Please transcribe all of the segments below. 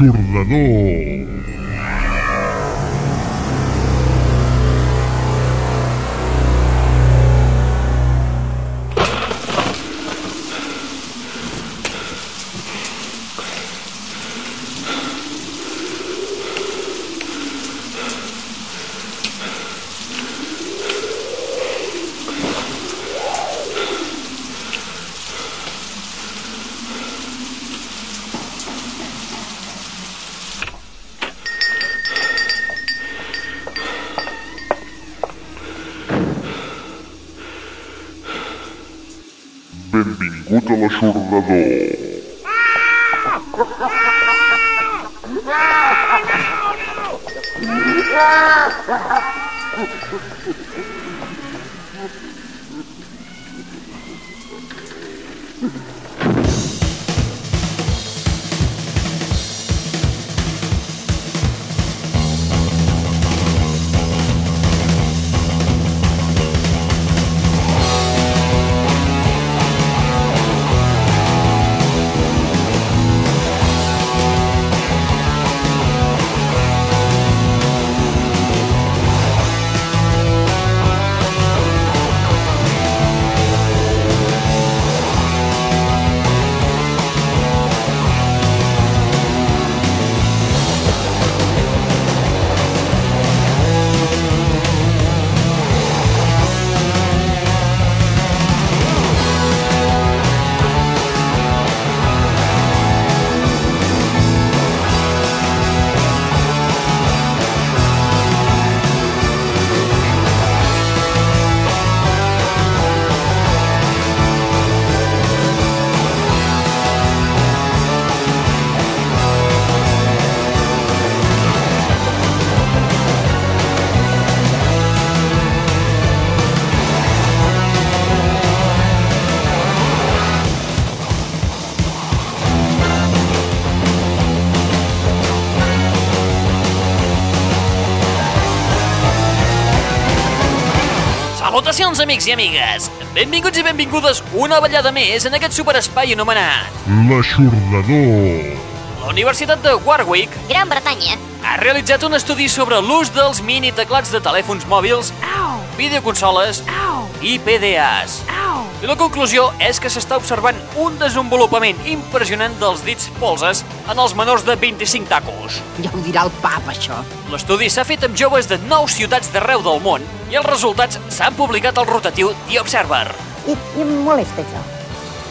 L'Aixordador. Salutacions, amics i amigues! Benvinguts i benvingudes una ballada més en aquest superespai anomenat L'Aixordador. La Universitat de Warwick Gran Bretanya. ha realitzat un estudi sobre l'ús dels mini teclats de telèfons mòbils, videoconsoles i PDAs. I la conclusió és que s'està observant un desenvolupament impressionant dels dits polses en els menors de 25 tacos. Ja ho dirà el pap, això. L'estudi s'ha fet amb joves de 9 ciutats d'arreu del món i els resultats s'han publicat al rotatiu The Observer. I, i em molesta això.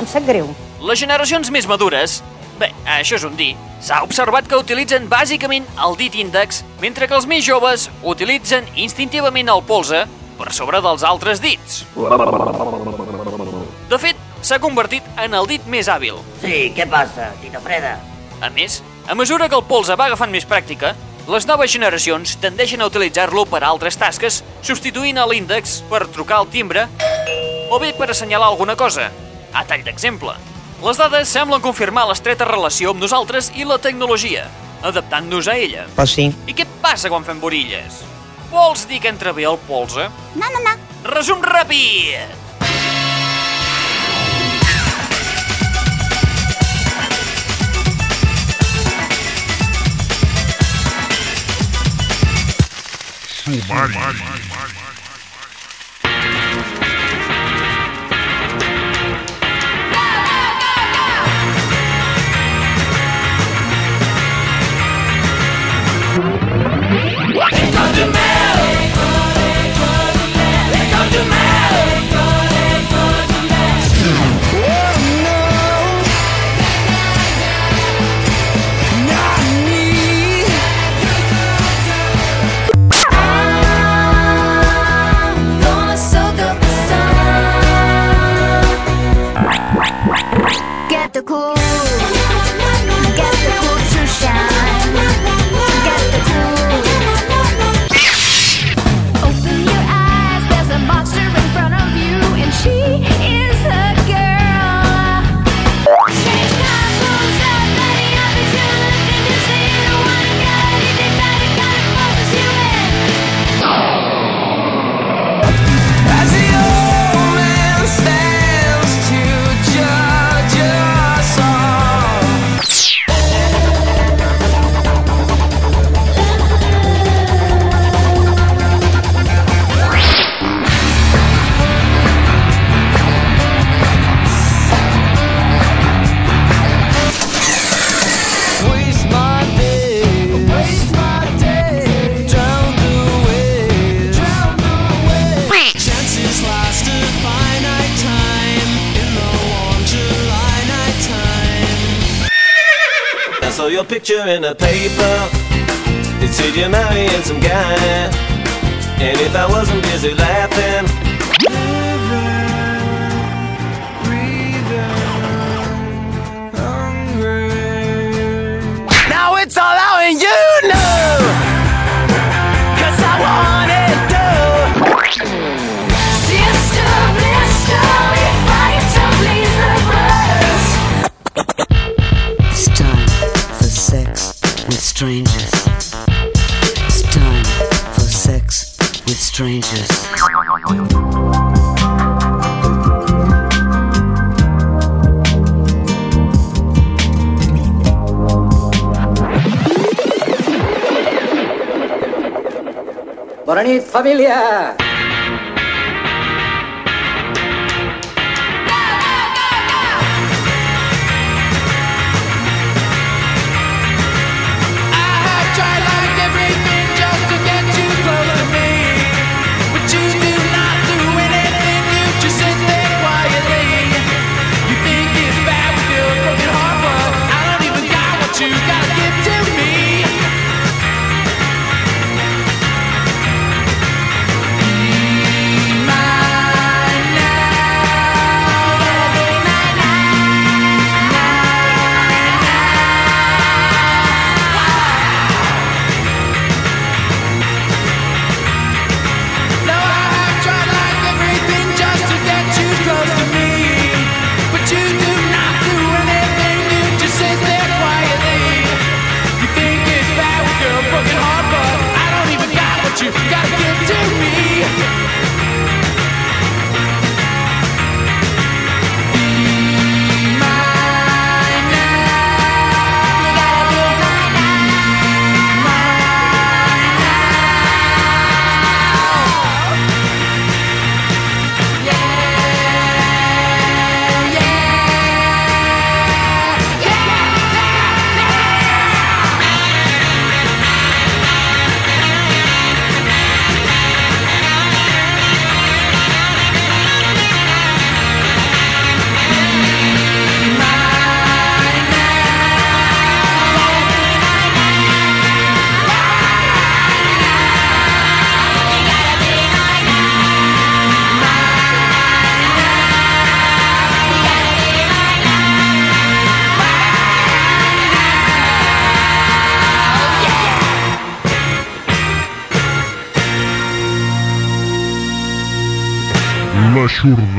Em sap greu. Les generacions més madures, bé, això és un dir, s'ha observat que utilitzen bàsicament el dit índex, mentre que els més joves utilitzen instintivament el polze per sobre dels altres dits. De fet, s'ha convertit en el dit més hàbil. Sí, què passa, Tita Freda? A més, a mesura que el polze va agafant més pràctica, les noves generacions tendeixen a utilitzar-lo per a altres tasques, substituint a l'índex per trucar al timbre o bé per assenyalar alguna cosa. A tall d'exemple, les dades semblen confirmar l'estreta relació amb nosaltres i la tecnologia, adaptant-nos a ella. Pues sí. I què passa quan fem borilles? Vols dir que entra bé el polze? No, no, no. Resum ràpid! Sumari. demand. Picture in a paper. It said you're marrying some guy. And if I wasn't busy laughing, Bona nit, família!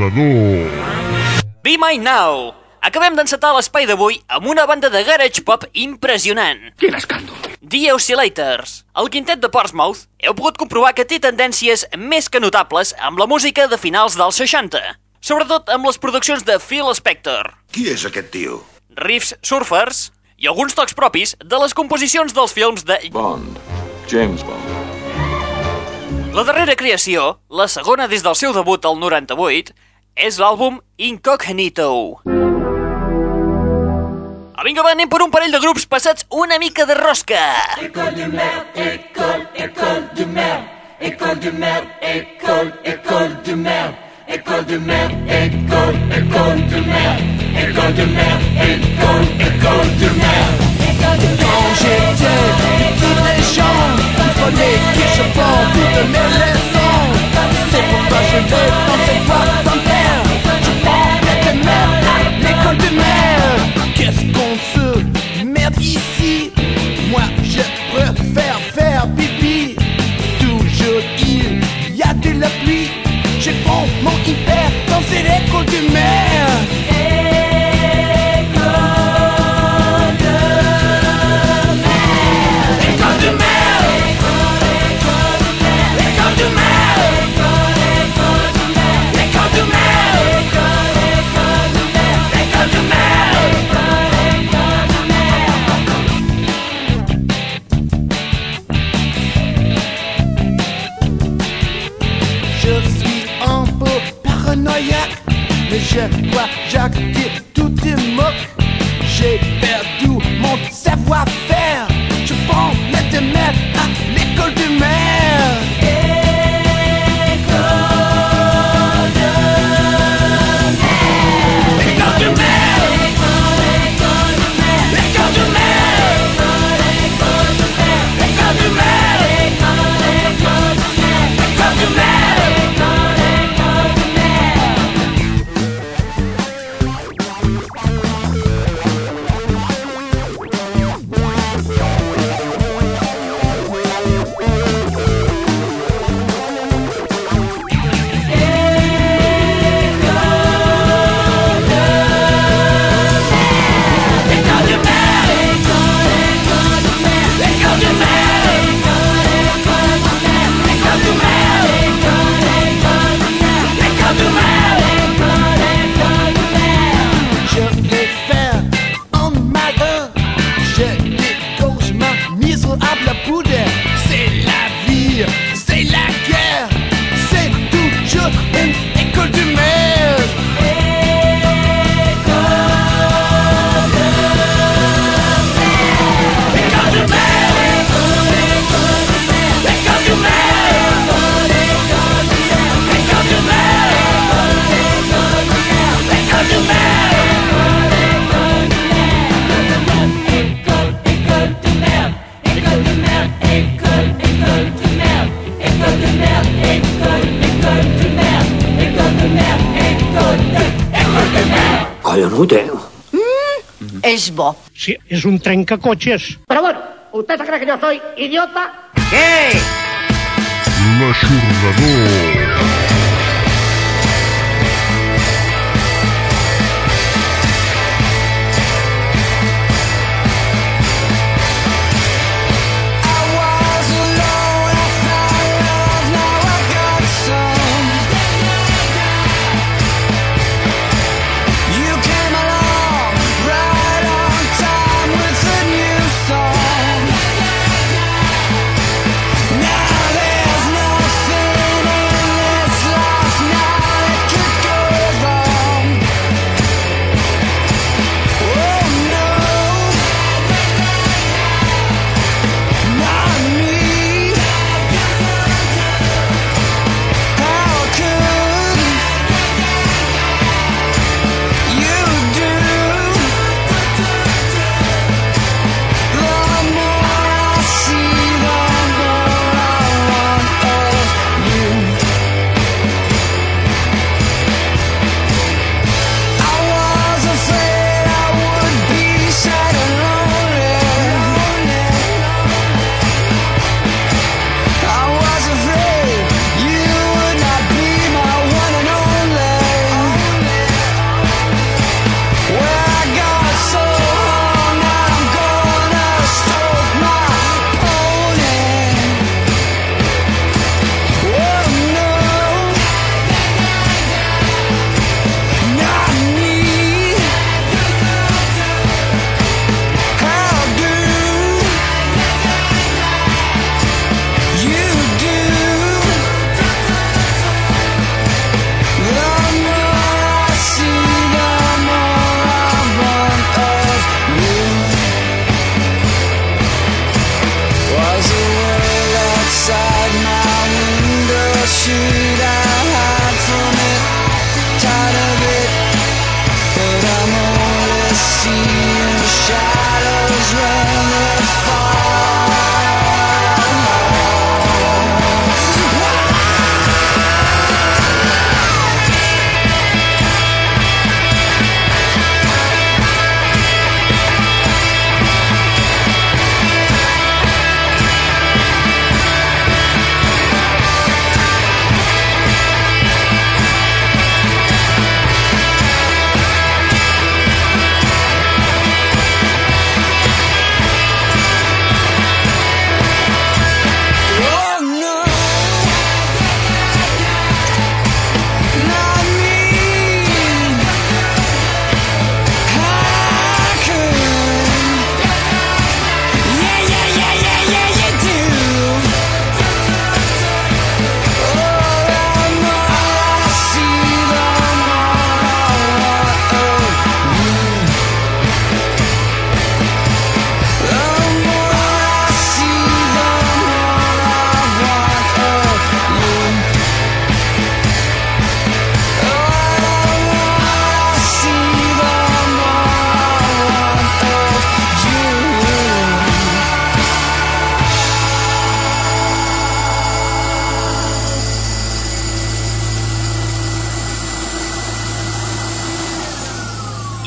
L'aixordador. Be Mine Now! Acabem d'encetar l'espai d'avui amb una banda de garage pop impressionant. Quin escàndol. The Oscillators. El quintet de Portsmouth heu pogut comprovar que té tendències més que notables amb la música de finals dels 60. Sobretot amb les produccions de Phil Spector. Qui és aquest tio? riffs surfers i alguns tocs propis de les composicions dels films de Bond. James Bond. La darrera creació, la segona des del seu debut al 98, és l'àlbum Incognito. Ah, vinga, va, anem per un parell de grups passats una mica de rosca. École du mer, école, école du mer, école du mer, école, école du mer, école du mer, école, école du mer, école du mer, école, école du mer. Quand j'étais petit et jeune, il fallait que je prenne toutes mes leçons. C'est pourquoi je vais dans cette boîte je vois Jacques que tout est. J'ai perdu mon savoir-faire. Je prends la de bo. Sí, és un trencacotxes. Pero bueno, ¿usted se cree que yo soy idiota? L'aixordador.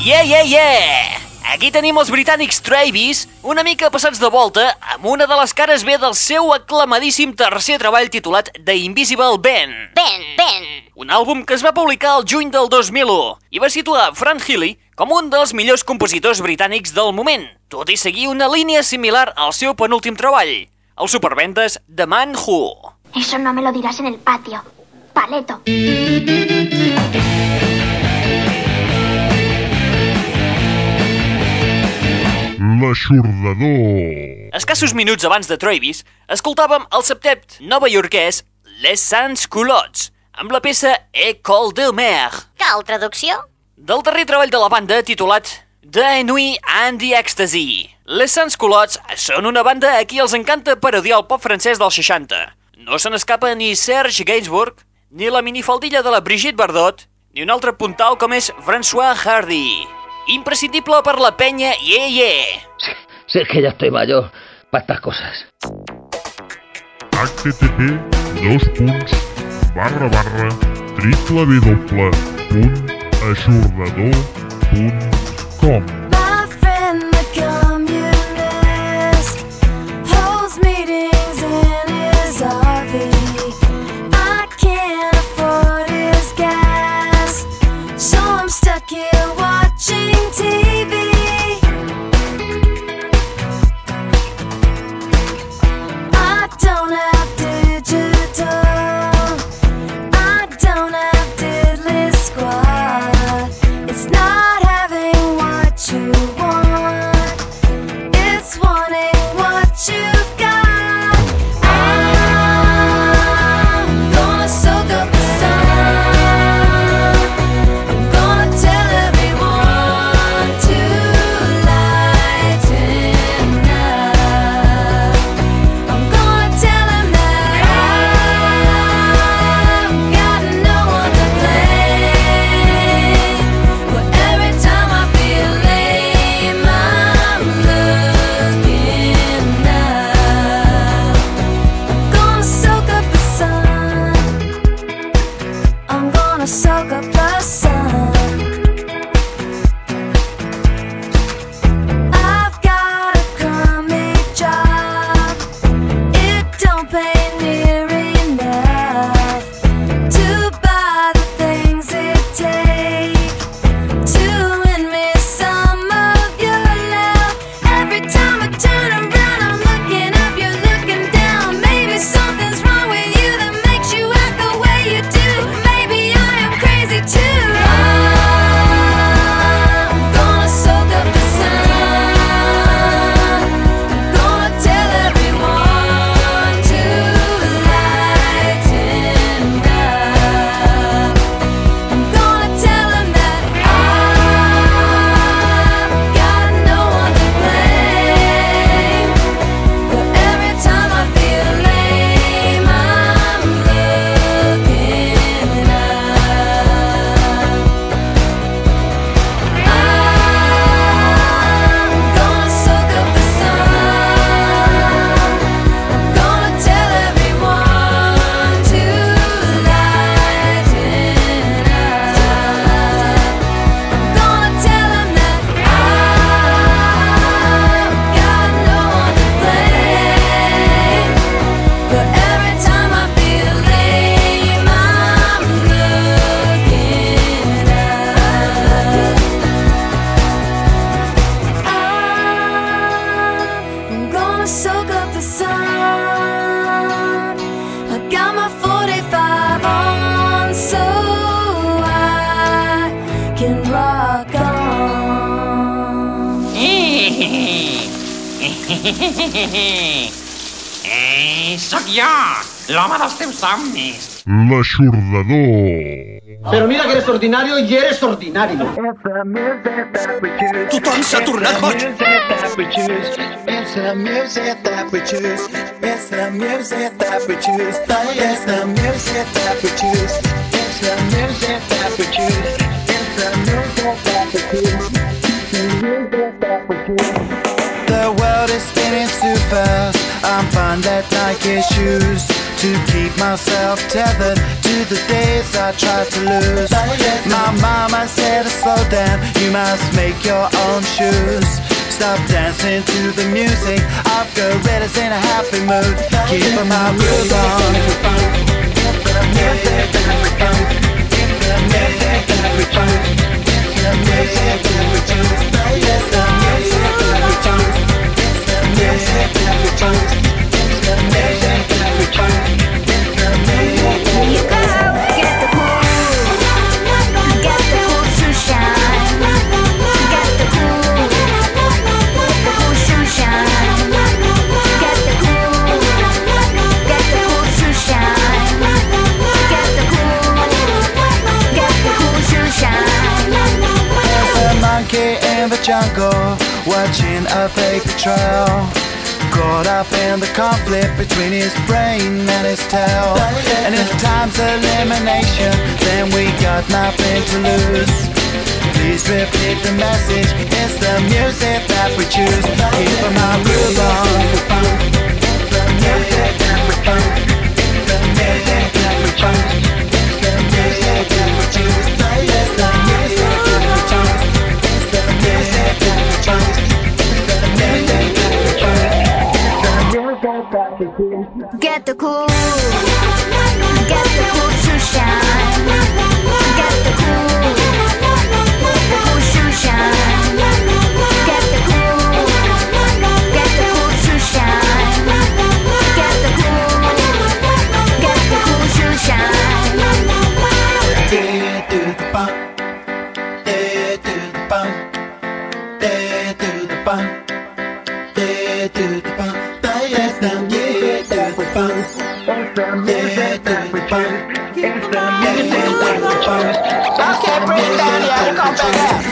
Yeah, yeah, yeah! Aquí tenim els britànics Travis, una mica passats de volta, amb una de les cares B del seu aclamadíssim tercer treball titulat The Invisible Band. Ben, ben. Un àlbum que es va publicar el juny del 2001 i va situar Frank Healy com un dels millors compositors britànics del moment, tot i seguir una línia similar al seu penúltim treball, el supervendes The Man Who. Eso no me lo dirás en el patio. Paleto. L'aixordador. Escassos minuts abans de Travis, escoltàvem el septet novaiorquès Les Sans Culottes, amb la peça École de Mer, Cal traducció? del darrer treball de la banda titulat The Nuit and the Ecstasy. Les Sans Culottes són una banda a qui els encanta parodiar el pop francès dels 60. No se n'escapa ni Serge Gainsbourg, ni la minifaldilla de la Brigitte Bardot, ni un altre puntal com és François Hardy. Imprescindible per la penya Yeah Yeah. Si es que ya estoy mayor para estas cosas. http dos punts barra barra stuck here watching TV. eres ordinario y eres ordinario. Tutan Saturnat Hot. The world is spinning too fast. I'm fine that Nike shoes to keep myself tethered to the day tried to lose. My mama said to slow down, you must make your own shoes. Stop dancing to the music I've got gorillas in a happy mood. Keep my groove on. Keep the music, split between his brain and his tail. And if time's elimination, then we got nothing to lose. Please repeat the message, it's the music that we choose. Keep my groove on. Music. っと come back out.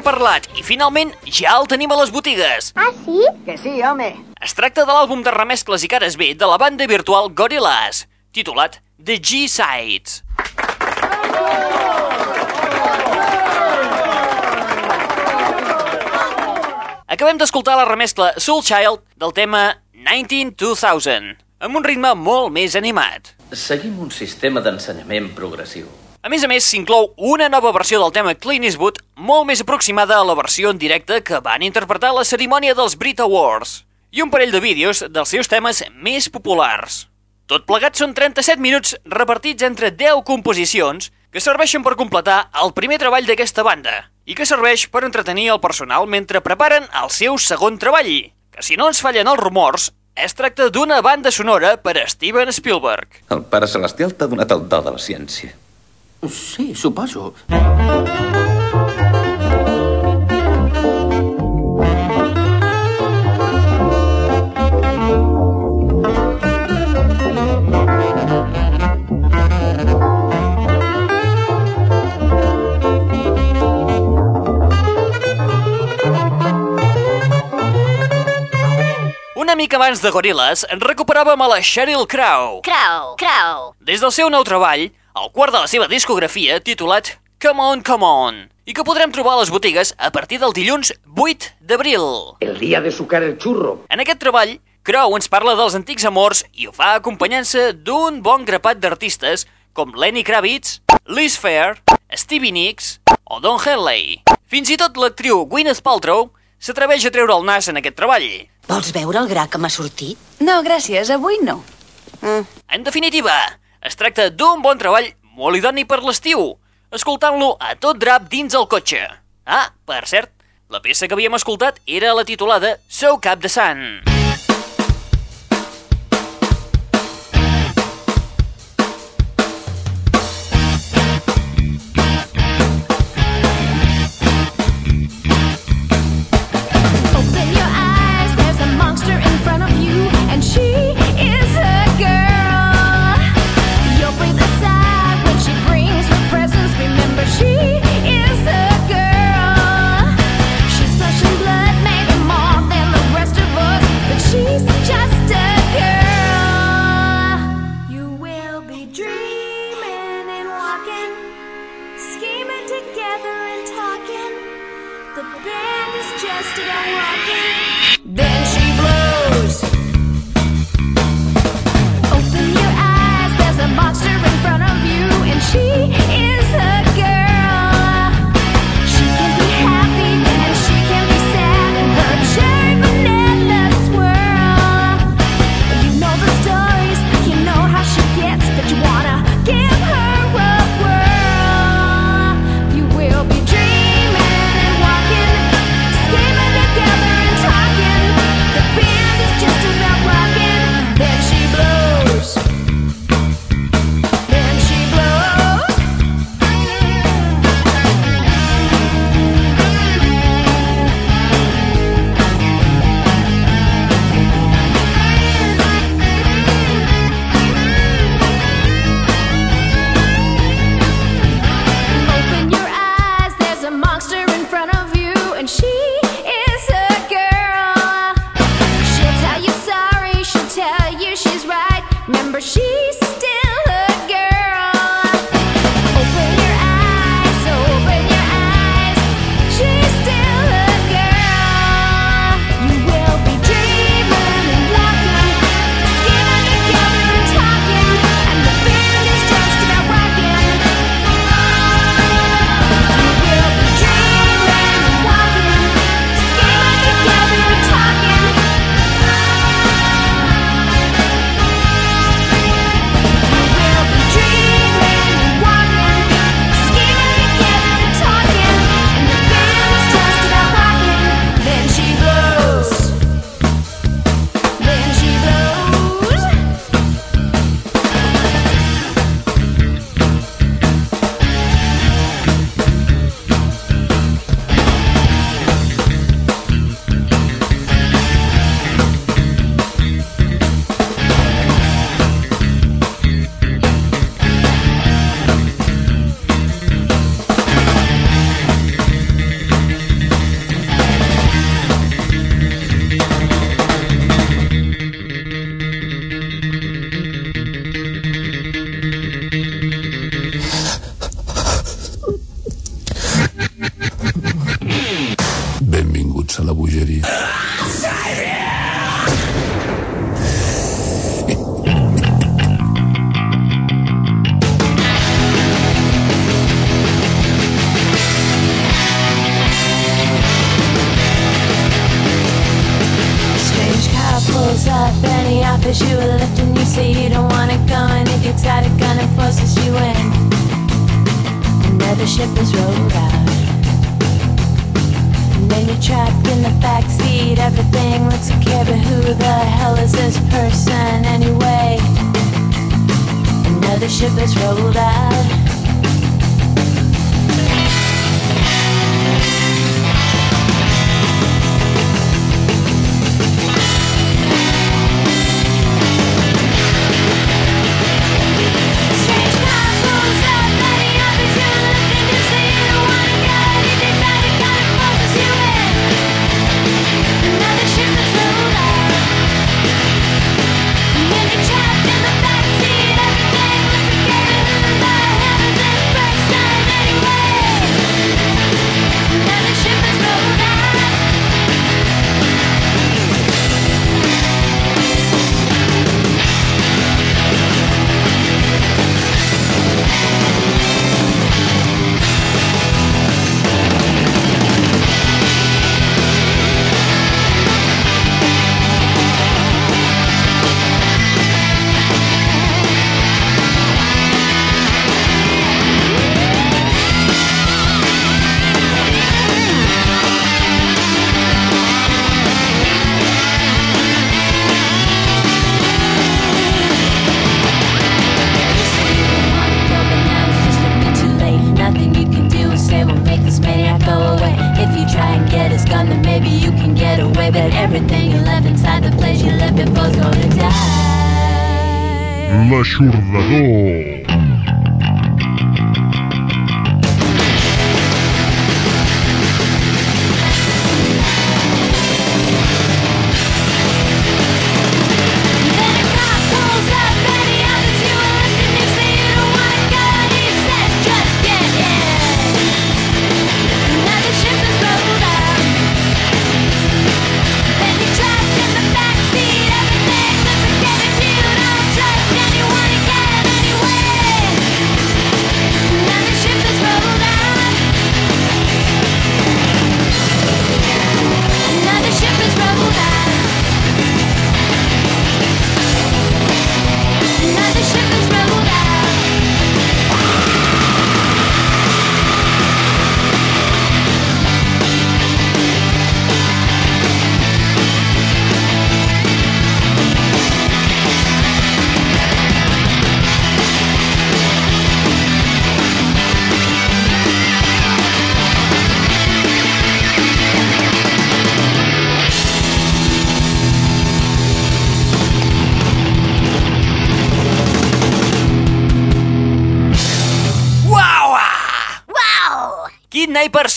N'havíem parlat i finalment ja el tenim a les botigues. Ah, sí? Que sí, home. Es tracta de l'àlbum de remescles i cares B de la banda virtual Gorillaz, titulat The G-Sides. Acabem d'escoltar la remescla Soul Child del tema 19-2000, amb un ritme molt més animat. Seguim un sistema d'ensenyament progressiu. A més a més, s'inclou una nova versió del tema Clean Eastwood molt més aproximada a la versió en directe que van interpretar a la cerimònia dels Brit Awards i un parell de vídeos dels seus temes més populars. Tot plegat són 37 minuts repartits entre 10 composicions que serveixen per completar el primer treball d'aquesta banda i que serveix per entretenir el personal mentre preparen el seu segon treball, que si no ens fallen els rumors, es tracta d'una banda sonora per a Steven Spielberg. El Pare Celestial t'ha donat el do de la ciència. Sí, suposo. Una mica abans de Gorillaz, recuperàvem a la Sheryl Crow. Crow, crow. Des del seu nou treball, el quart de la seva discografia, titulat Come On, Come On, i que podrem trobar a les botigues a partir del dilluns 8 d'abril. El día de sucar el churro. En aquest treball, Crow ens parla dels antics amors i ho fa acompanyant-se d'un bon grapat d'artistes com Lenny Kravitz, Liz Fair, Stevie Nicks o Don Henley. Fins i tot l'actriu Gwyneth Paltrow s'atreveix a treure el nas en aquest treball. Vols veure el gra que m'ha sortit? No, gràcies, avui no. En definitiva, es tracta d'un bon treball molt idoni per l'estiu, escoltant-lo a tot drap dins el cotxe. Ah, per cert, la peça que havíem escoltat era la titulada So Cap de Sant. The band is just a walking.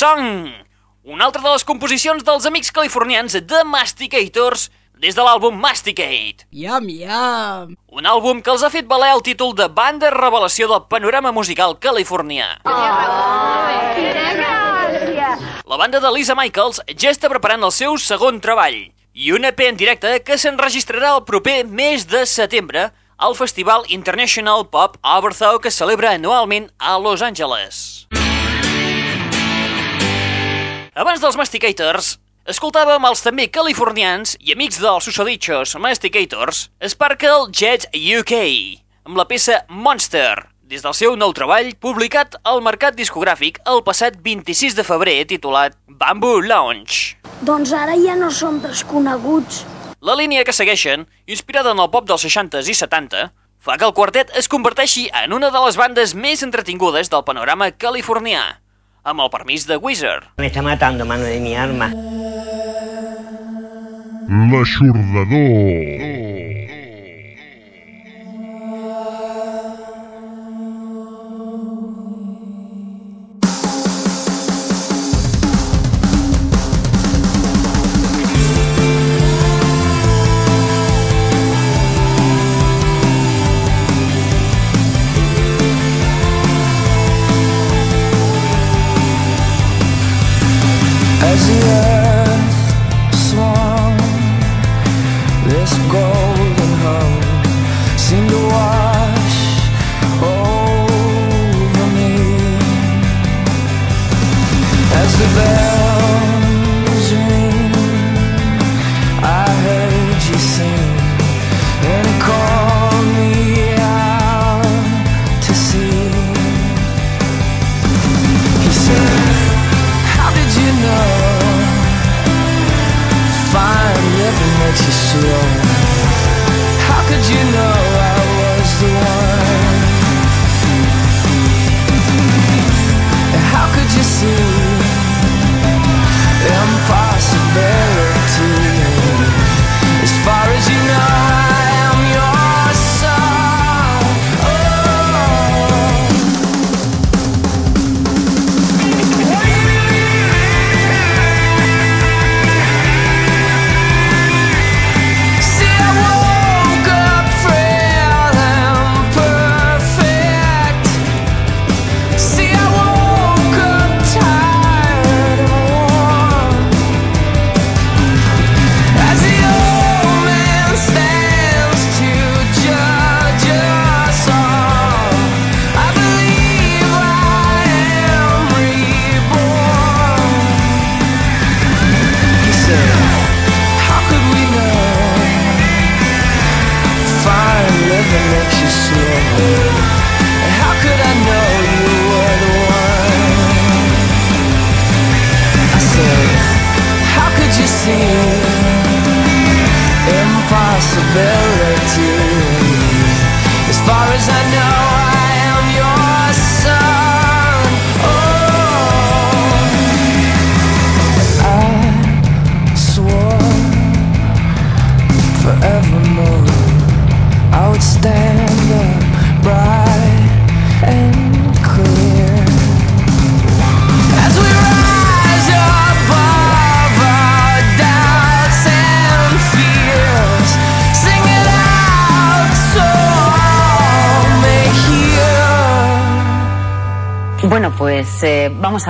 Song! Una altra de les composicions dels amics californians The Masticators des de l'àlbum Masticate. Yum, yum. Un àlbum que els ha fet valer el títol de banda revelació del panorama musical californià. La banda de Lisa Michaels ja està preparant el seu segon treball i un EP en directe que s'enregistrarà el proper mes de setembre al Festival International Pop Overthrow que celebra anualment a Los Angeles. Abans dels Masticators, escoltàvem els també californians i amics dels susodichos Masticators, Sparkle Jet UK, amb la peça Monster, des del seu nou treball publicat al mercat discogràfic el passat 26 de febrer titulat Bamboo Lounge. Doncs ara ja no som desconeguts. La línia que segueixen, inspirada en el pop dels 60s i 70, fa que el quartet es converteixi en una de les bandes més entretingudes del panorama californià, amb el permís de Wizard. Me está matando, mano de mi arma. L'aixordador. As the earth swung, this golden home seemed to wash over me. As the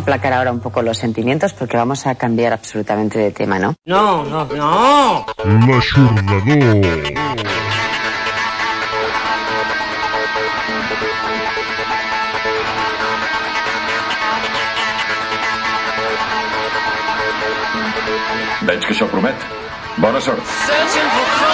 aplacar ahora un poco los sentimientos porque vamos a cambiar absolutamente de tema, ¿no? No, no, no. L'aixordador. Veig que això promet. Bona sort.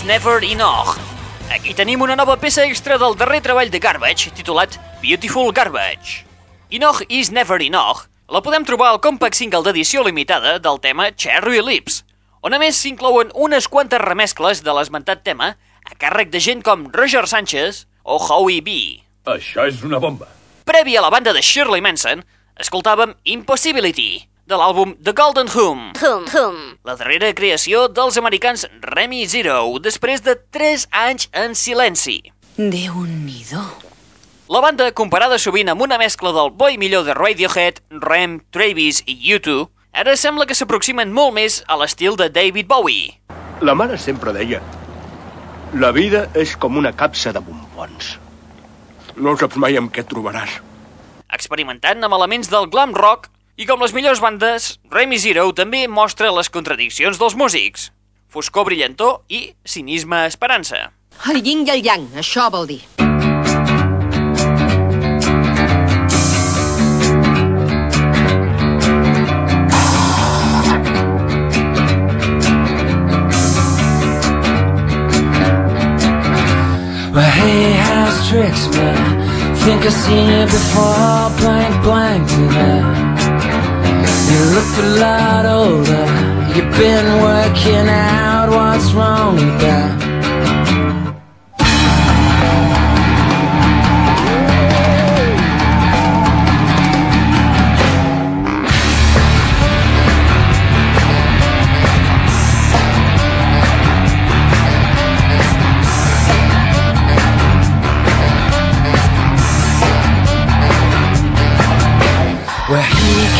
Is never enough. Aquí tenim una nova peça extra del darrer treball de Garbage, titulat Beautiful Garbage. Enoch is never enough la podem trobar al compact single d'edició limitada del tema Cherry Lips, on a més s'inclouen unes quantes remescles de l'esmentat tema a càrrec de gent com Roger Sánchez o Howie B. Això és una bomba. Previ a la banda de Shirley Manson, escoltàvem Impossibility, de l'àlbum The Golden Hum, Hum, hum. la darrera creació dels americans Remy Zero, després de 3 anys en silenci. Déu-n'hi-do. La banda, comparada sovint amb una mescla del boi millor de Radiohead, Rem, Travis i U2, ara sembla que s'aproximen molt més a l'estil de David Bowie. La mare sempre deia la vida és com una capsa de bombons. No saps mai amb què et trobaràs. experimentant amb elements del glam rock I com les millors bandes, Remy Zero també mostra les contradiccions dels músics. Foscor brillantor i cinisme esperança. El yin i el yang, això vol dir. Well, hey, house tricks, I think I've seen you before. Blank, blank to that. You look a lot older. You've been working out. What's wrong with that? Where he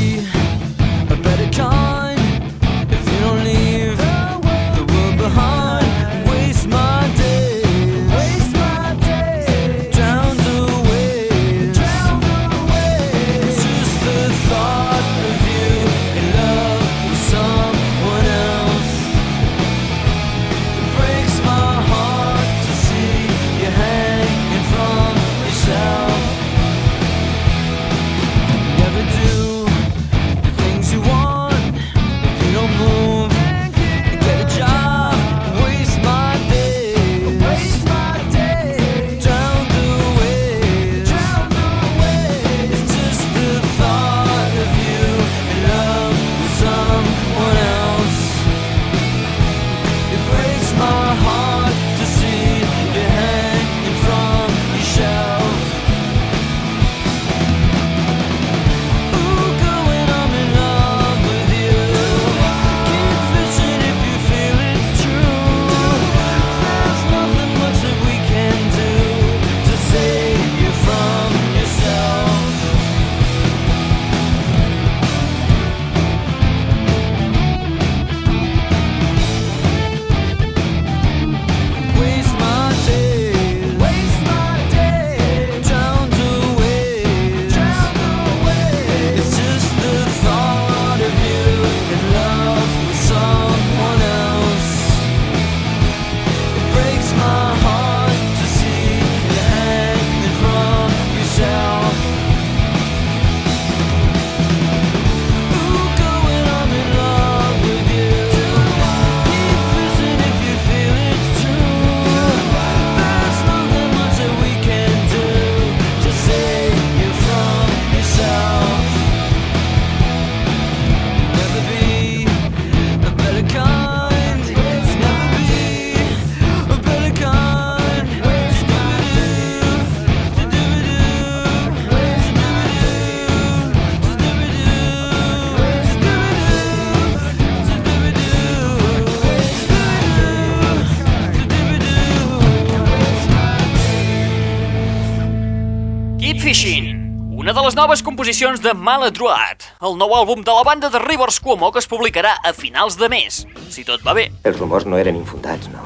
les noves composicions de Maladroit, el nou àlbum de la banda de Rivers Cuomo que es publicarà a finals de mes, si tot va bé. Els rumors no eren infundats, no?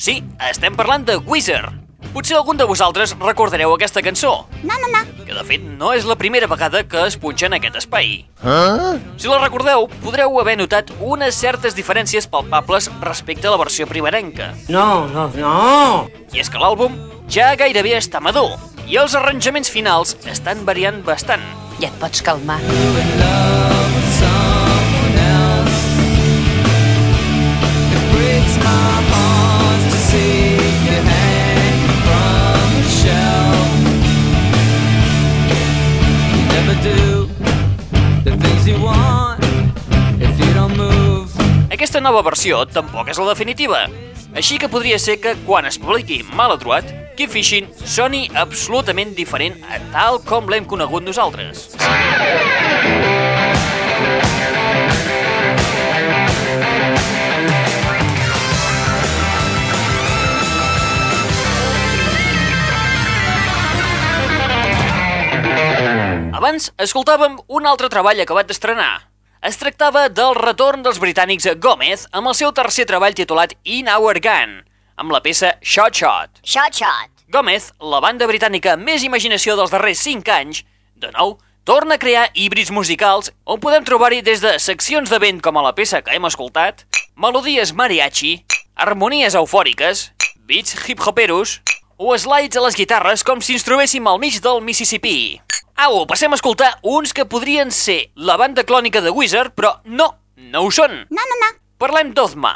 Sí, estem parlant de Wizard. Potser algun de vosaltres recordareu aquesta cançó, No, no, no. que de fet no és la primera vegada que es punxa en aquest espai. Ah? Si la recordeu, podreu haver notat unes certes diferències palpables respecte a la versió primerenca. No, no, no. I és que l'àlbum ja gairebé està madur, i els arranjaments finals estan variant bastant. Ja et pots calmar. Aquesta nova versió tampoc és la definitiva, així que podria ser que quan es publiqui Maladroit, Keep Fishing soni absolutament diferent a tal com l'hem conegut nosaltres. Abans escoltàvem un altre treball acabat d'estrenar. Es tractava del retorn dels britànics Gómez amb el seu tercer treball titulat In Our Gun, amb la peça Shot Shot. Shot, shot. Gómez, la banda britànica amb més imaginació dels darrers 5 anys, de nou, torna a crear híbrids musicals on podem trobar-hi des de seccions de vent com a la peça que hem escoltat, melodies mariachi, harmonies eufòriques, beats hip-hoperos o slides a les guitarres com si ens trobéssim al mig del Mississippi. Au, passem a escoltar uns que podrien ser la banda clònica de Wizard, però no, no ho són. No, no, no. Parlem d'Ozma,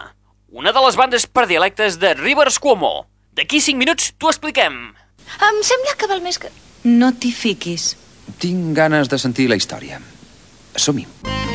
una de les bandes per dialectes de Rivers Cuomo. D'aquí 5 minuts t'ho expliquem. Em sembla que val més que... No t'hi fiquis. Tinc ganes de sentir la història. Som-hi. Chances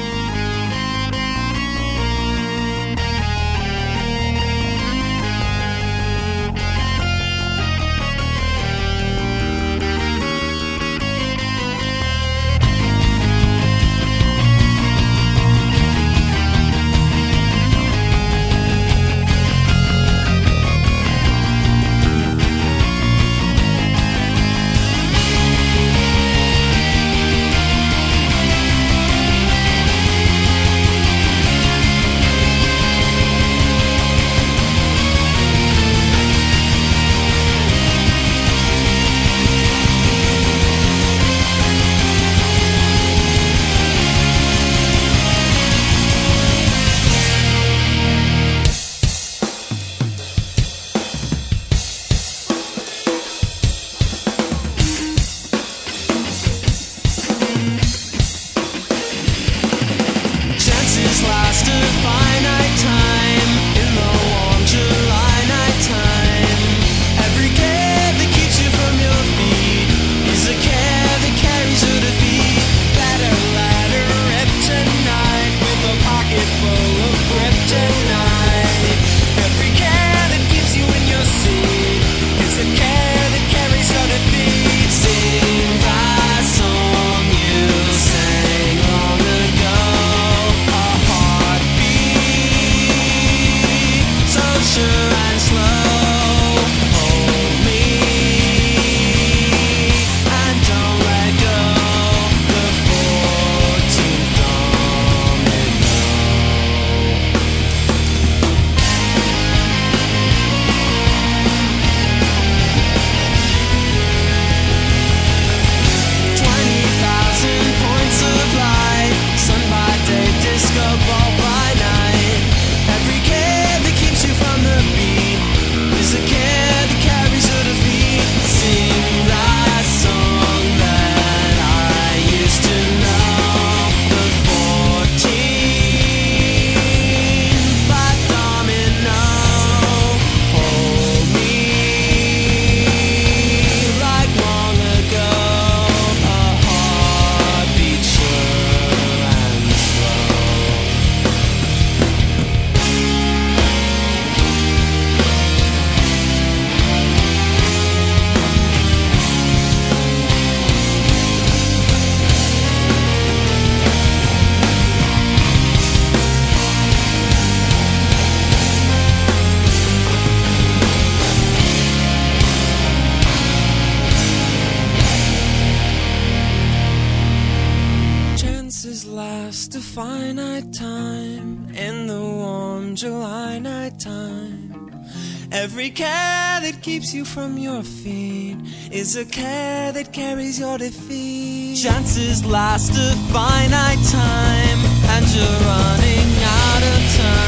carries your. Chances last a finite time, and you're running out of time.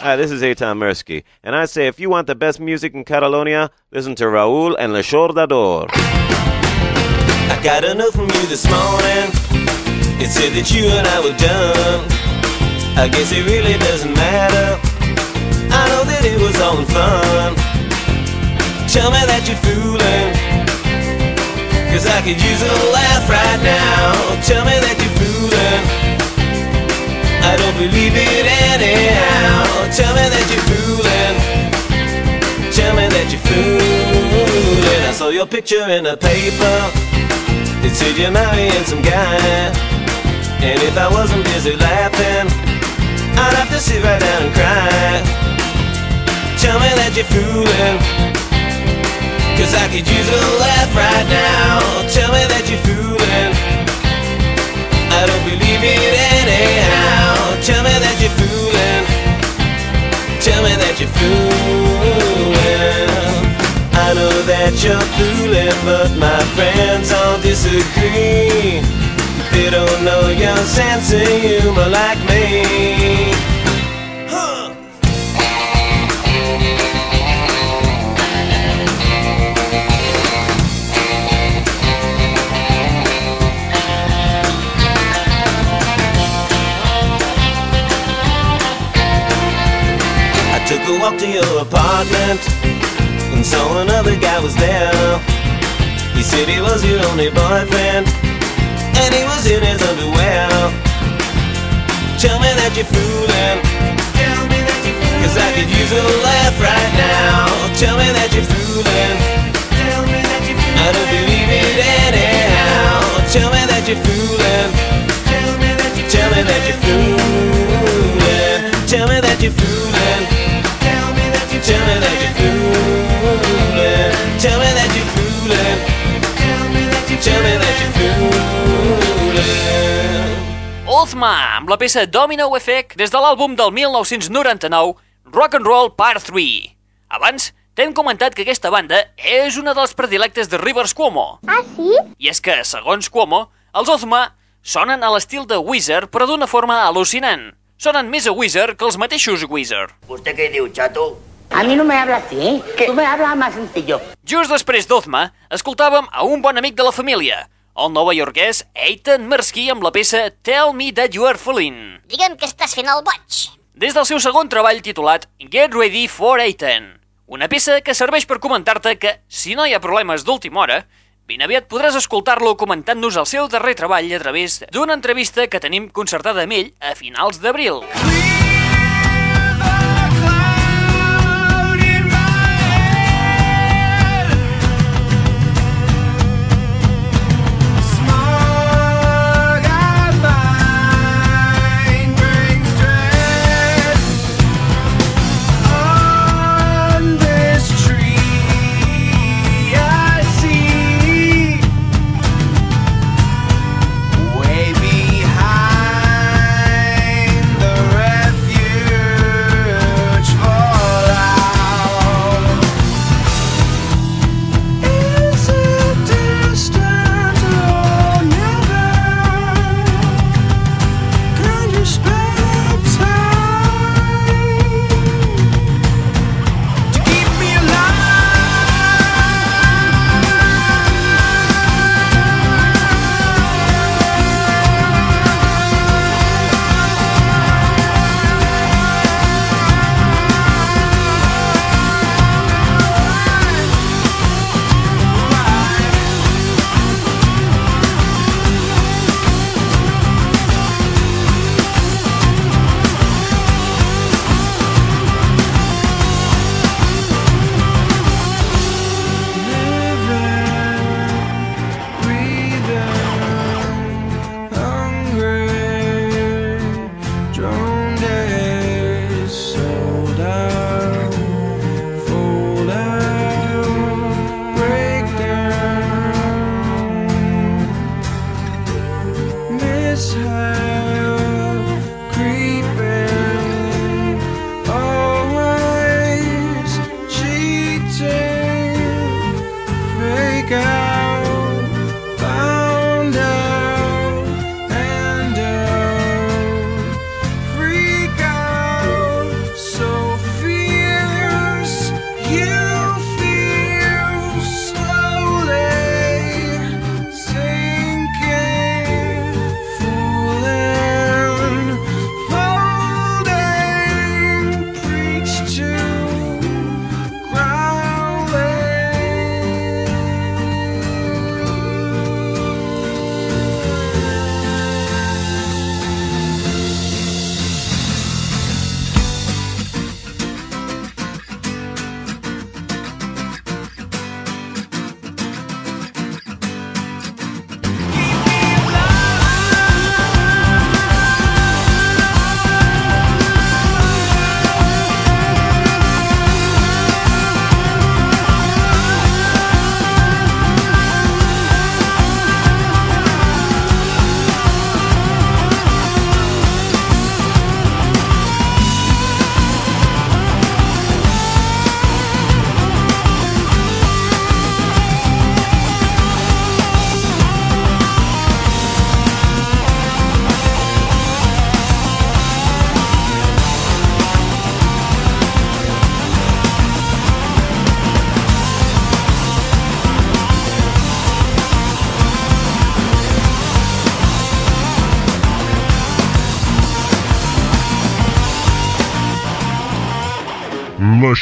Hi, this is Eitan Mirsky, and I say if you want the best music in Catalonia, listen to Raúl and Le Chordador. I got a note from you this morning. It said that you and I were done. I guess it really doesn't matter. I know that it was all in fun. Tell me that you're fooling. Cause I could use a laugh right now. Tell me that you're fooling. I don't believe it anyhow. Tell me that you're fooling. Tell me that you're fooling. I saw your picture in the paper. It said you're marrying some guy. And if I wasn't busy laughing, I'd have to sit right down and cry. Tell me that you're fooling. Cause I could use a laugh right now. Tell me that you're fooling. I don't believe it anyhow. Tell me that you're fooling. Tell me that you're fooling. I know that you're fooling, but my friends all disagree. They don't know your sense of humor like me. Took a walk to your apartment and saw another guy was there. He said he was your only boyfriend and he was in his underwear. Tell me that you're fooling. Tell me that you're fooling. Cause I could use a laugh right now. Tell me that you're fooling. Tell me that you're fooling. I don't believe it anyhow. Tell me that you're fooling. Tell me that you're Tell me that you're fooling. Tell me that you're fooling. Tell me that you're Tell me that you're fooling. Tell me that you're fooling. Tell me that you're Tell Ozma, amb la peça Domino Effect des de l'àlbum del 1999, Rock and Roll Part 3. Abans, t'hem comentat que aquesta banda és una dels predilectes de Rivers Cuomo. Ah, sí? I és que, segons Cuomo, els Ozma sonen a l'estil de Weezer, però d'una forma al·lucinant. Sonen més a Weezer que els mateixos Weezer. ¿Usted qué diu, chato? A mí no me habla así, ¿eh? Tú me hablas más sencillo. Just després d'Ozma, escoltàvem a un bon amic de la família, el novaiorquès Eitan Mirsky amb la peça Tell Me That You Are Fooling. Digue'm que estàs fent el boig. Des del seu segon treball titulat Get Ready for Eitan. Una peça que serveix per comentar-te que, si no hi ha problemes d'última hora, ben aviat podràs escoltar-lo comentant-nos el seu darrer treball a través d'una entrevista que tenim concertada amb ell a finals d'abril. On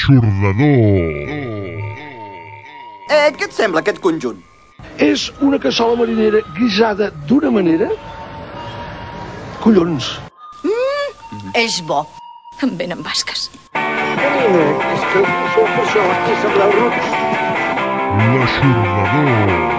L'aixordador. Eh, què et sembla aquest conjunt? És una cassola marinera guisada d'una manera... Collons. Mm, és bo. Em venen basques. És que sou per això i sembleu rucs. L'aixordador.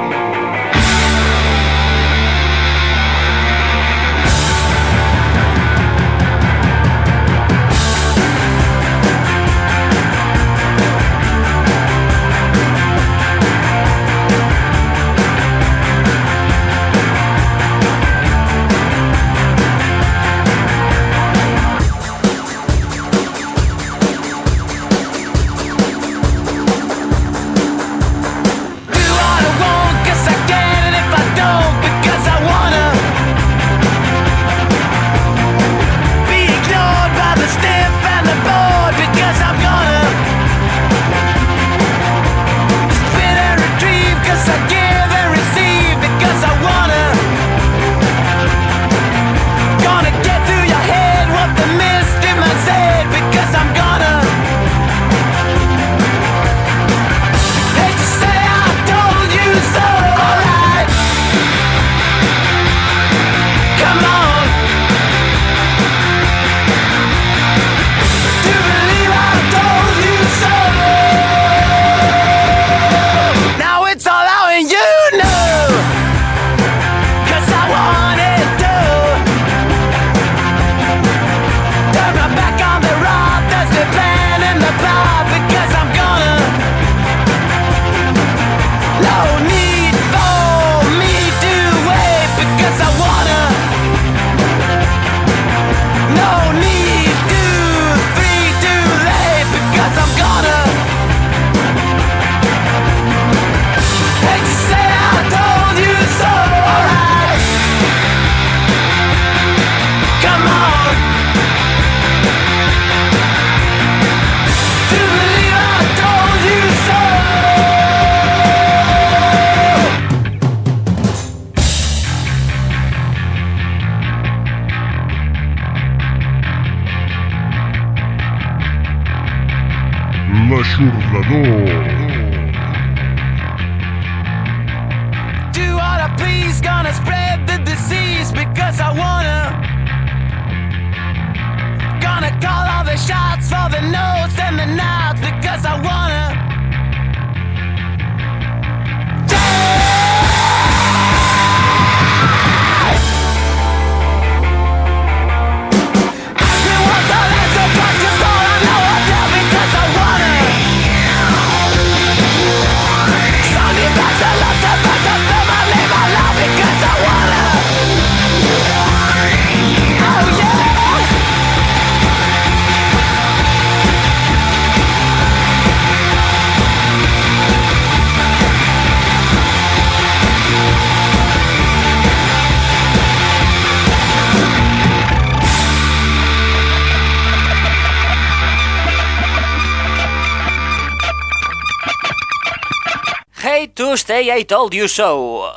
Tuesday, I told you so.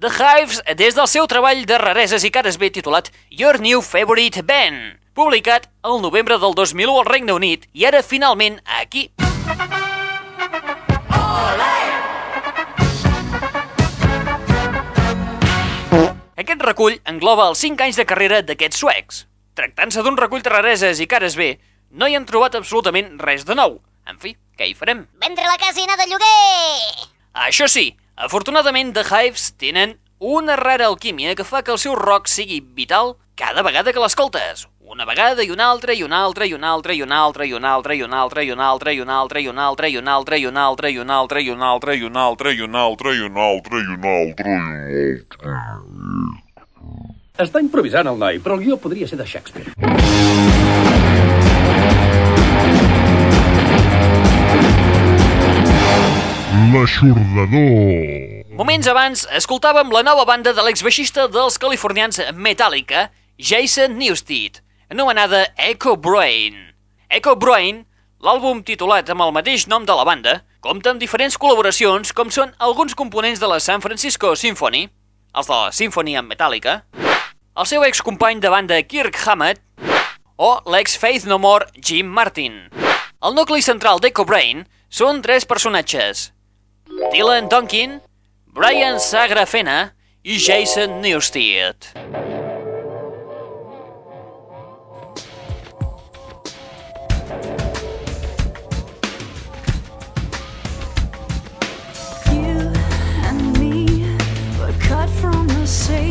The Hives, des del seu treball de rareses i cares bé titulat Your New Favorite Band, publicat el novembre del 2001 al Regne Unit i ara finalment aquí. Aquest recull engloba els 5 anys de carrera d'aquests suecs. Tractant-se d'un recull de rareses i cares bé, no hi han trobat absolutament res de nou. En fi, què hi farem? Vendre la casina de lloguer! Això sí, afortunadament The Hives tenen una rara alquímia que fa que el seu rock sigui vital cada vegada que l'escoltes. Una vegada i una altra i una altra i una altra i una altra i una altra i una altra i una altra i una altra i una altra i una altra i una altra i una altra i una altra i una altra i una altra i una altra i una altra i una altra. Està improvisant el noi, però el guió podria ser de Shakespeare. l'aixordador. Moments abans, escoltàvem la nova banda de l'exbaixista dels californians Metallica, Jason Newsted, anomenada Echo Brain. Echo Brain, l'àlbum titulat amb el mateix nom de la banda, compta amb diferents col·laboracions com són alguns components de la San Francisco Symphony, els de la Symphony amb Metallica, el seu excompany de banda Kirk Hammett o l'ex-Faith No More Jim Martin. El nucli central d'Echo Brain són tres personatges, Dylan Donkin, Brian Sagrafena i Jason Newsted. You and me were cut from the same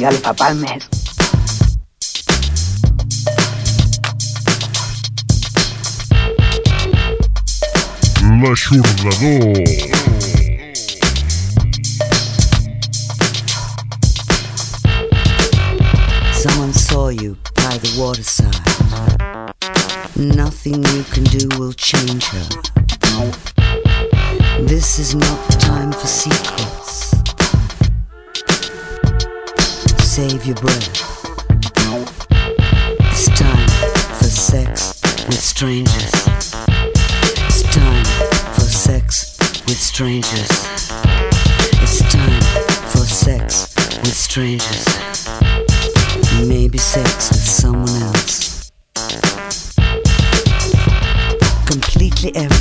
Cigalpa Palmer. L'Aixordador. Sex with someone else. Completely empty.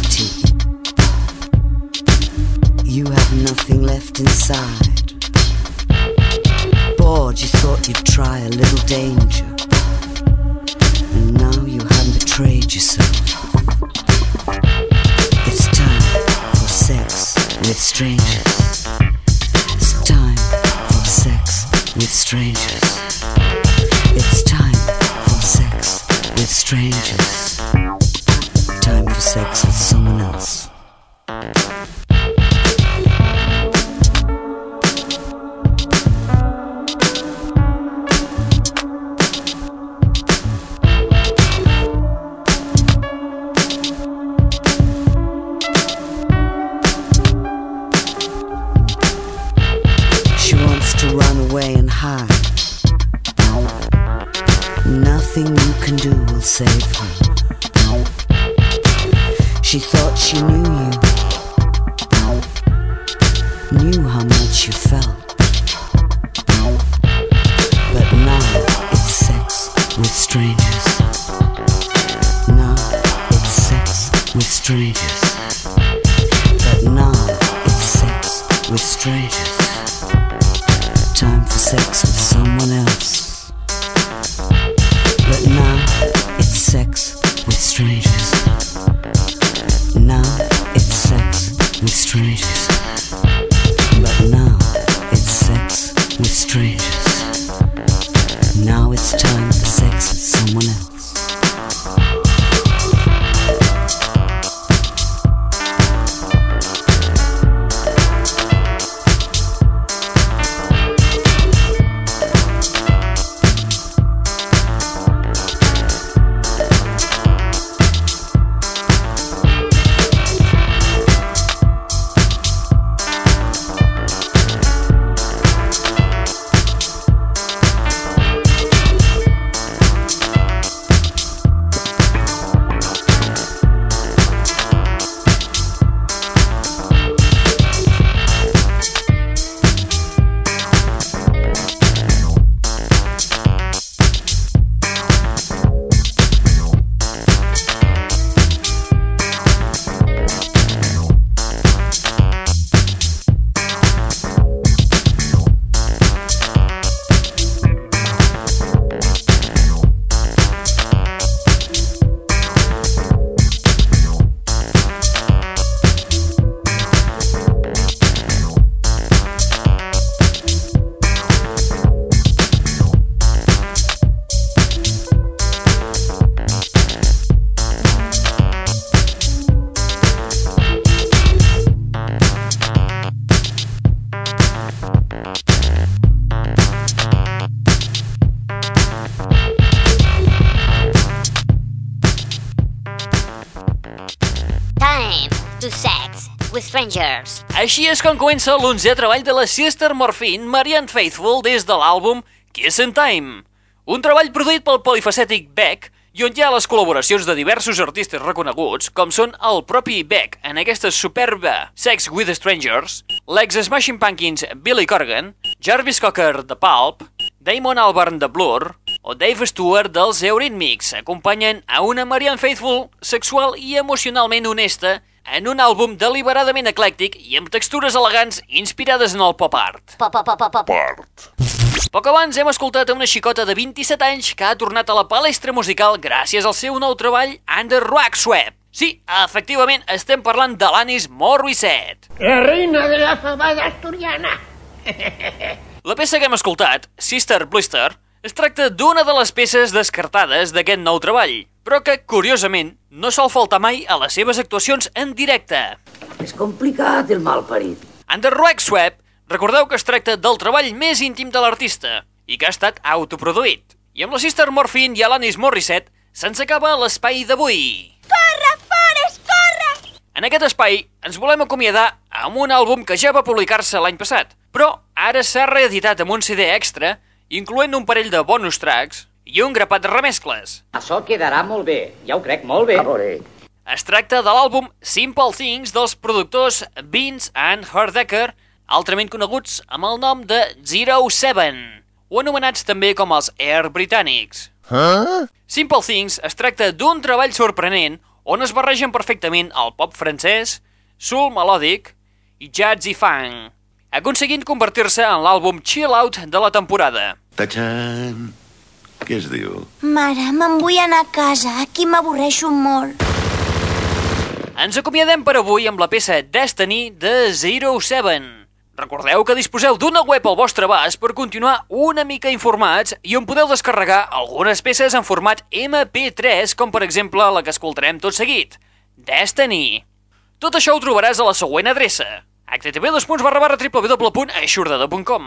Així és com comença l'onzè treball de la Sister Morphine Marianne Faithful des de l'àlbum Kiss and Time. Un treball produït pel polifacètic Beck i on hi ha les col·laboracions de diversos artistes reconeguts, com són el propi Beck en aquesta superba Sex with Strangers, l'ex-Smashing Pumpkins Billy Corgan, Jarvis Cocker de Pulp, Damon Albarn de Blur o Dave Stewart dels Eurythmics acompanyen a una Marianne Faithful sexual i emocionalment honesta en un àlbum deliberadament eclèctic i amb textures elegants inspirades en el pop art. Pop, pop, pop, pop, pop. Poc abans hem escoltat a una xicota de 27 anys que ha tornat a la palestra musical gràcies al seu nou treball Under Rock Swap. Sí, efectivament, estem parlant de l'Anis Morissette. La reina de la fabada asturiana. La peça que hem escoltat, Sister Blister, es tracta d'una de les peces descartades d'aquest nou treball, però que, curiosament, no sol faltar mai a les seves actuacions en directe. És complicat el mal parit. Under Rock Swap, recordeu que es tracta del treball més íntim de l'artista i que ha estat autoproduït. I amb la Sister Morphine i Alanis Morissette se'ns acaba l'espai d'avui. Corre, Forrest, corre! En aquest espai ens volem acomiadar amb un àlbum que ja va publicar-se l'any passat, però ara s'ha reeditat amb un CD extra, incloent un parell de bonus tracks i un grapat de remescles. Això quedarà molt bé, ja ho crec molt bé. A veure. Es tracta de l'àlbum Simple Things dels productors Vince and Hardecker, altrament coneguts amb el nom de Zero Seven, o anomenats també com els Air Britànics. Huh? Simple Things es tracta d'un treball sorprenent on es barregen perfectament el pop francès, soul melòdic i jazz i funk, aconseguint convertir-se en l'àlbum chill out de la temporada. Tachan. Què es diu? Mare, me'n vull anar a casa. Aquí m'avorreixo molt. Ens acomiadem per avui amb la peça Destiny de Zero Seven. Recordeu que disposeu d'una web al vostre abast per continuar una mica informats i on podeu descarregar algunes peces en format MP3, com per exemple la que escoltarem tot seguit, Destiny. Tot això ho trobaràs a la següent adreça, http www.aixordador.com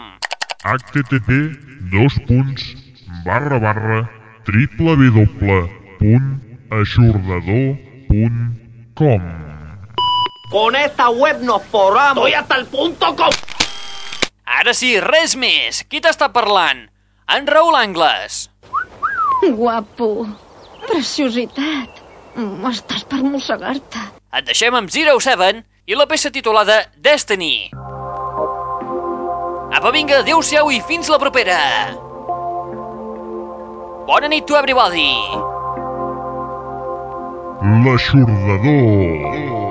http barra barra www.aixordador.com Con esta web nos forramos. Estoy hasta el punto com. Ara sí, res més. Qui t'està parlant? En Raül Angles. Guapo. Preciositat. Estàs per mossegar-te. Et deixem amb Zero Seven i la peça titulada Destiny. Apa, vinga, adeu-siau i fins la propera. Bona nit to everybody. L'aixordador.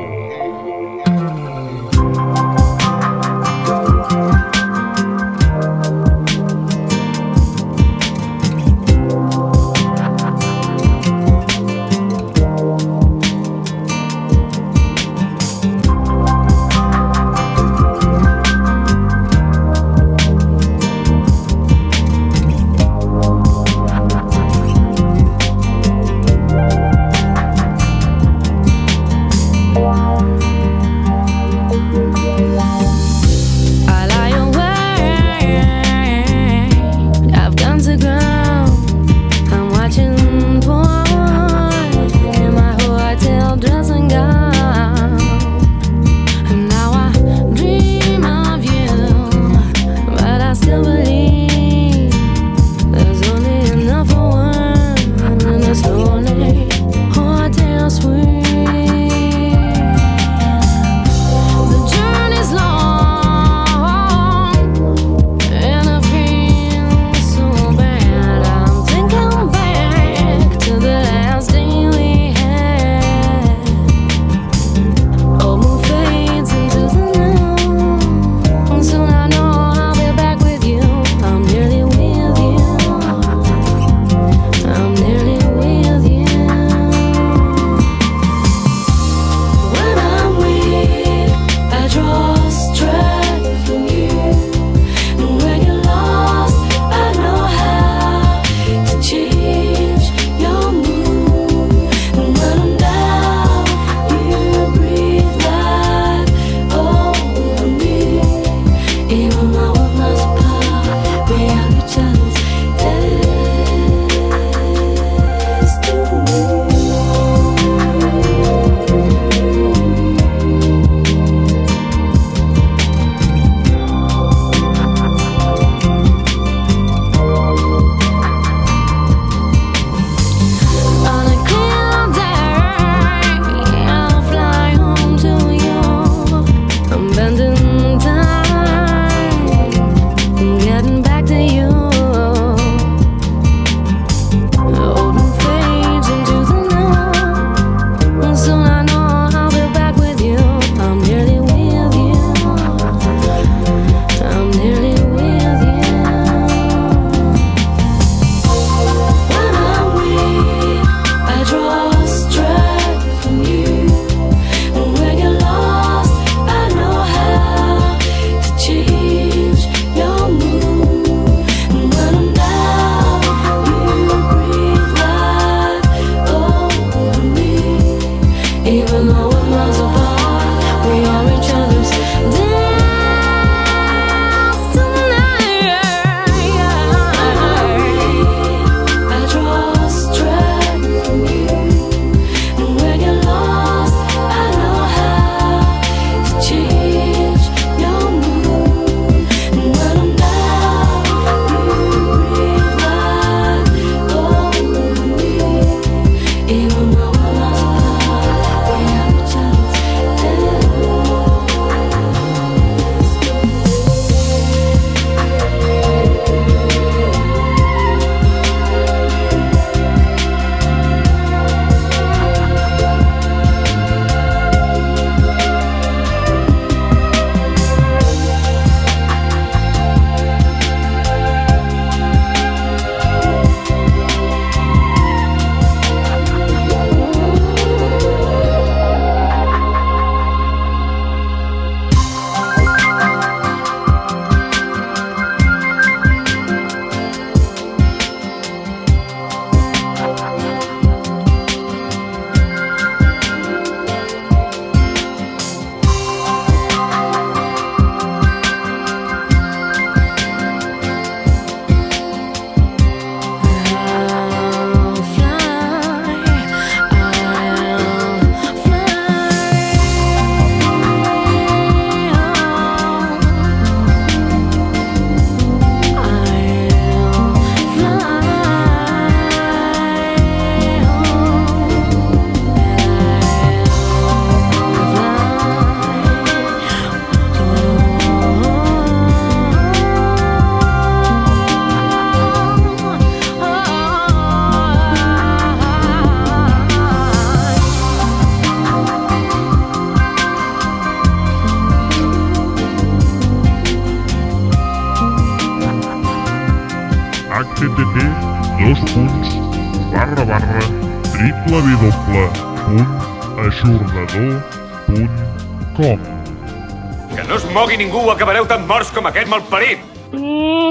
mogui ningú, acabareu tan morts com aquest malparit!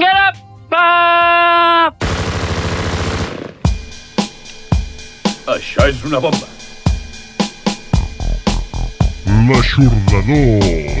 Grapa! Això és una bomba. L'aixordador.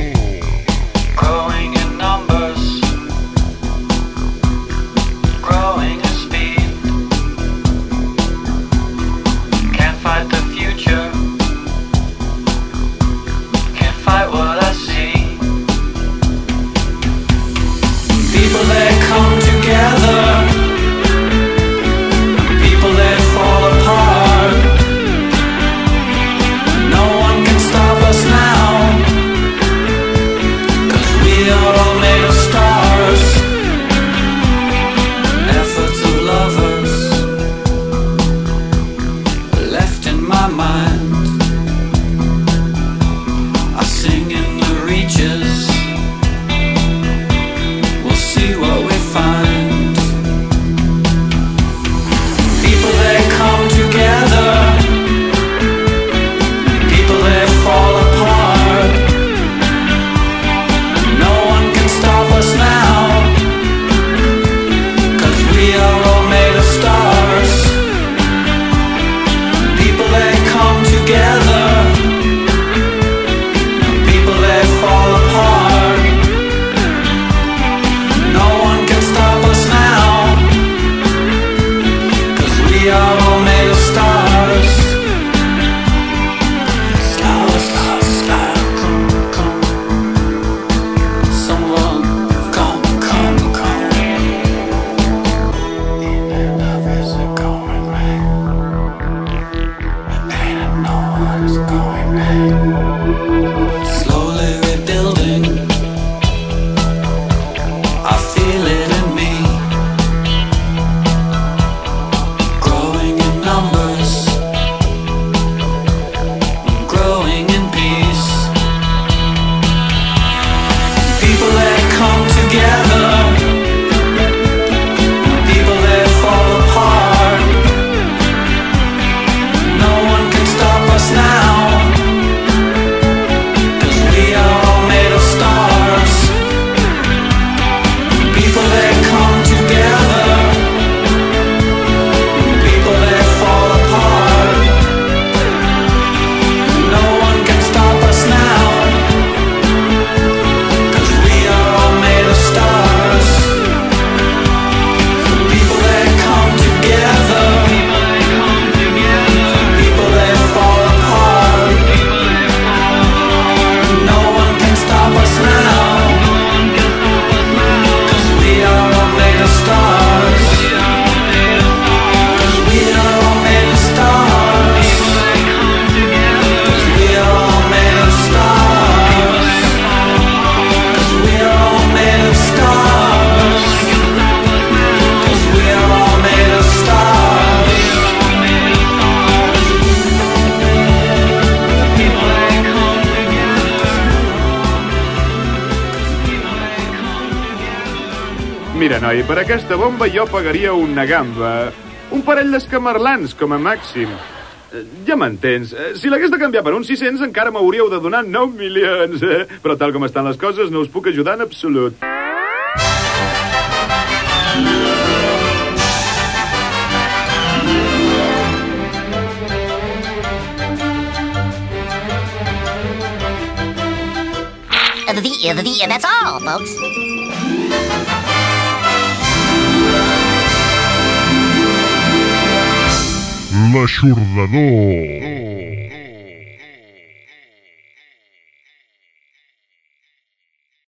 pagaria una gamba. Un parell d'escamarlans, com a màxim. Eh, ja m'entens. Eh, si l'hagués de canviar per uns 600, encara m'hauríeu de donar 9 milions. Eh? Però tal com estan les coses, no us puc ajudar en absolut. That's all, folks. L'Aixordador.